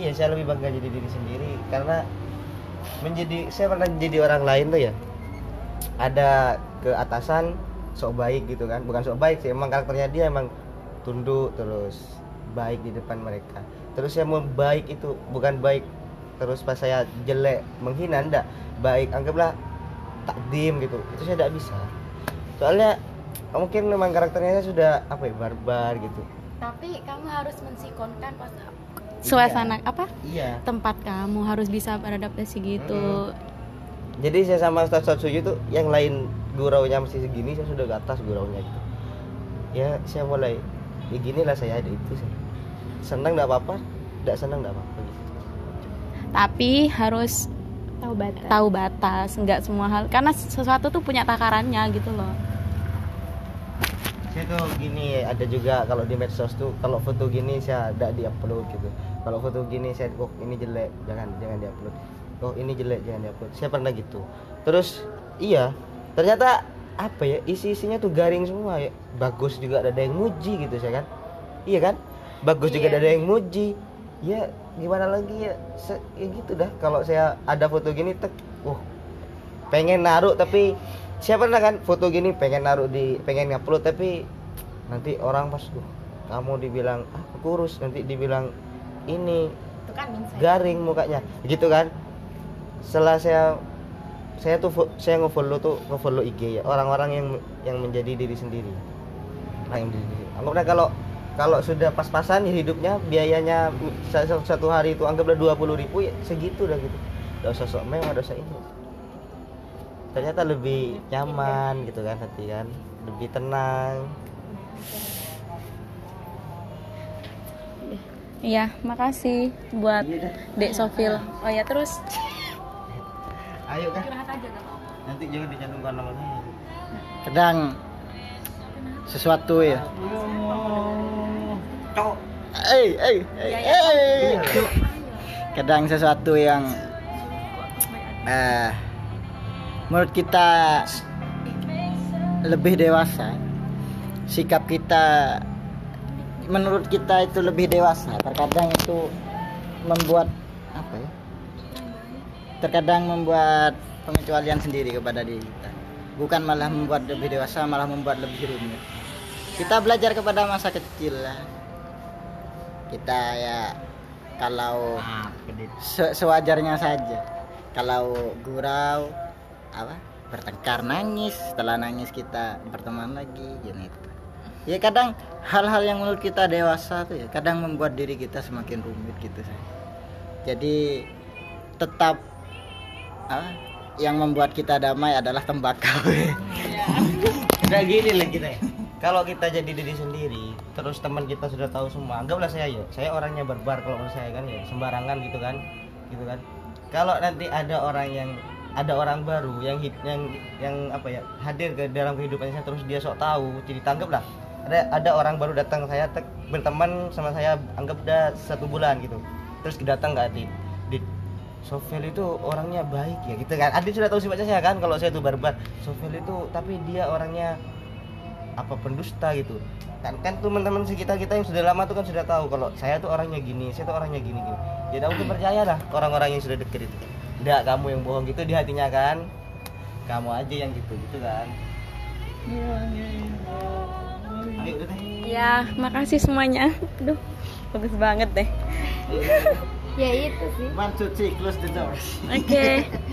iya saya lebih bangga jadi diri sendiri karena menjadi saya pernah jadi orang lain tuh ya. Ada ke atasan sok baik gitu kan. Bukan sok baik sih emang karakternya dia emang tunduk terus baik di depan mereka. Terus saya mau baik itu bukan baik terus pas saya jelek menghina enggak baik anggaplah takdim gitu. Itu saya tidak bisa. Soalnya mungkin memang karakternya sudah apa ya barbar gitu. Tapi kamu harus mensikonkan pas suasana apa? iya Tempat kamu harus bisa beradaptasi gitu. jadi saya sama Ustaz Ustaz Suju tuh yang lain guraunya masih segini saya sudah ke atas guraunya gitu ya saya mulai ya gini lah saya ada itu saya senang nggak apa-apa tidak senang nggak apa-apa gitu. Tapi harus tahu batas tahu batas, nggak semua hal karena sesuatu tuh punya takarannya gitu loh. saya tuh gini ada juga kalau di medsos tuh kalau foto gini saya tidak diupload gitu kalau foto gini saya kok ini jelek jangan jangan diupload. Oh ini jelek jangan diupload. Saya pernah gitu. Terus iya ternyata apa ya isi isinya tuh garing semua ya. Bagus juga ada yang muji gitu saya kan. Iya kan? Bagus juga Iya. ada yang muji. Ya gimana lagi ya, Se- ya gitu dah. Kalau saya ada foto gini tek uh pengen naruh tapi saya pernah kan foto gini pengen naruh di pengen ngupload tapi nanti orang pas uh kamu dibilang ah kurus nanti dibilang ini itu kan garing mukanya. Gitu kan? Setelah saya saya tuh saya ngefollow tuh ngefollow IG ya orang-orang yang yang menjadi diri sendiri. Nah, yang diri. Sendiri anggaplah kalau kalau sudah pas-pasan ya hidupnya biayanya sa- sa- satu hari itu anggaplah dua puluh ribu ya segitu dah gitu. Gak usah sok mewah usah ini. Ternyata lebih nyaman gitu kan hati kan. Lebih tenang Iya, makasih buat Iya. Dek Sofil. Oh ya terus? Ayo kan nanti jangan dicantumkan nama saya. Kadang sesuatu ya. Cok. Eh eh eh eh. kadang sesuatu yang eh menurut kita lebih dewasa sikap kita menurut kita itu lebih dewasa. Terkadang itu membuat apa ya? Terkadang membuat pengecualian sendiri kepada diri kita. Bukan malah membuat lebih dewasa malah membuat lebih rumit. Kita belajar kepada masa kecil lah. Kita ya kalau se- sewajarnya saja. Kalau gurau apa? Bertengkar nangis setelah nangis kita berteman lagi gitu ya kadang hal-hal yang menurut kita dewasa tuh ya kadang membuat diri kita semakin rumit gitu say. jadi tetap apa, yang membuat kita damai adalah tembakau udah gini lah kita ya. kalau kita jadi diri sendiri terus teman kita sudah tahu semua anggaplah saya ya saya orangnya barbar kalau menurut saya kan ya sembarangan gitu kan gitu kan kalau nanti ada orang yang ada orang baru yang hid- yang yang apa ya hadir ke dalam kehidupan saya terus dia sok tahu jadi tanggap lah ada ada orang baru datang saya tek- berteman sama saya anggap udah satu bulan gitu. Terus datang nggak Adit Dit Sofel itu orangnya baik ya gitu kan. Adit sudah tahu sifatnya saya kan kalau saya tuh barbar. Sofel itu tapi dia orangnya apa pendusta gitu. Kan kan teman-teman sekitar kita yang sudah lama tuh kan sudah tahu kalau saya tuh orangnya gini saya tuh orangnya gini gini. Jadi aku tuh percaya lah orang-orang yang sudah deket itu. Enggak kamu yang bohong gitu di hatinya kan. Kamu aja yang gitu gitu kan ayo udah deh ya makasih semuanya. Aduh, bagus banget deh. ya itu sih one two three close the doors Oke.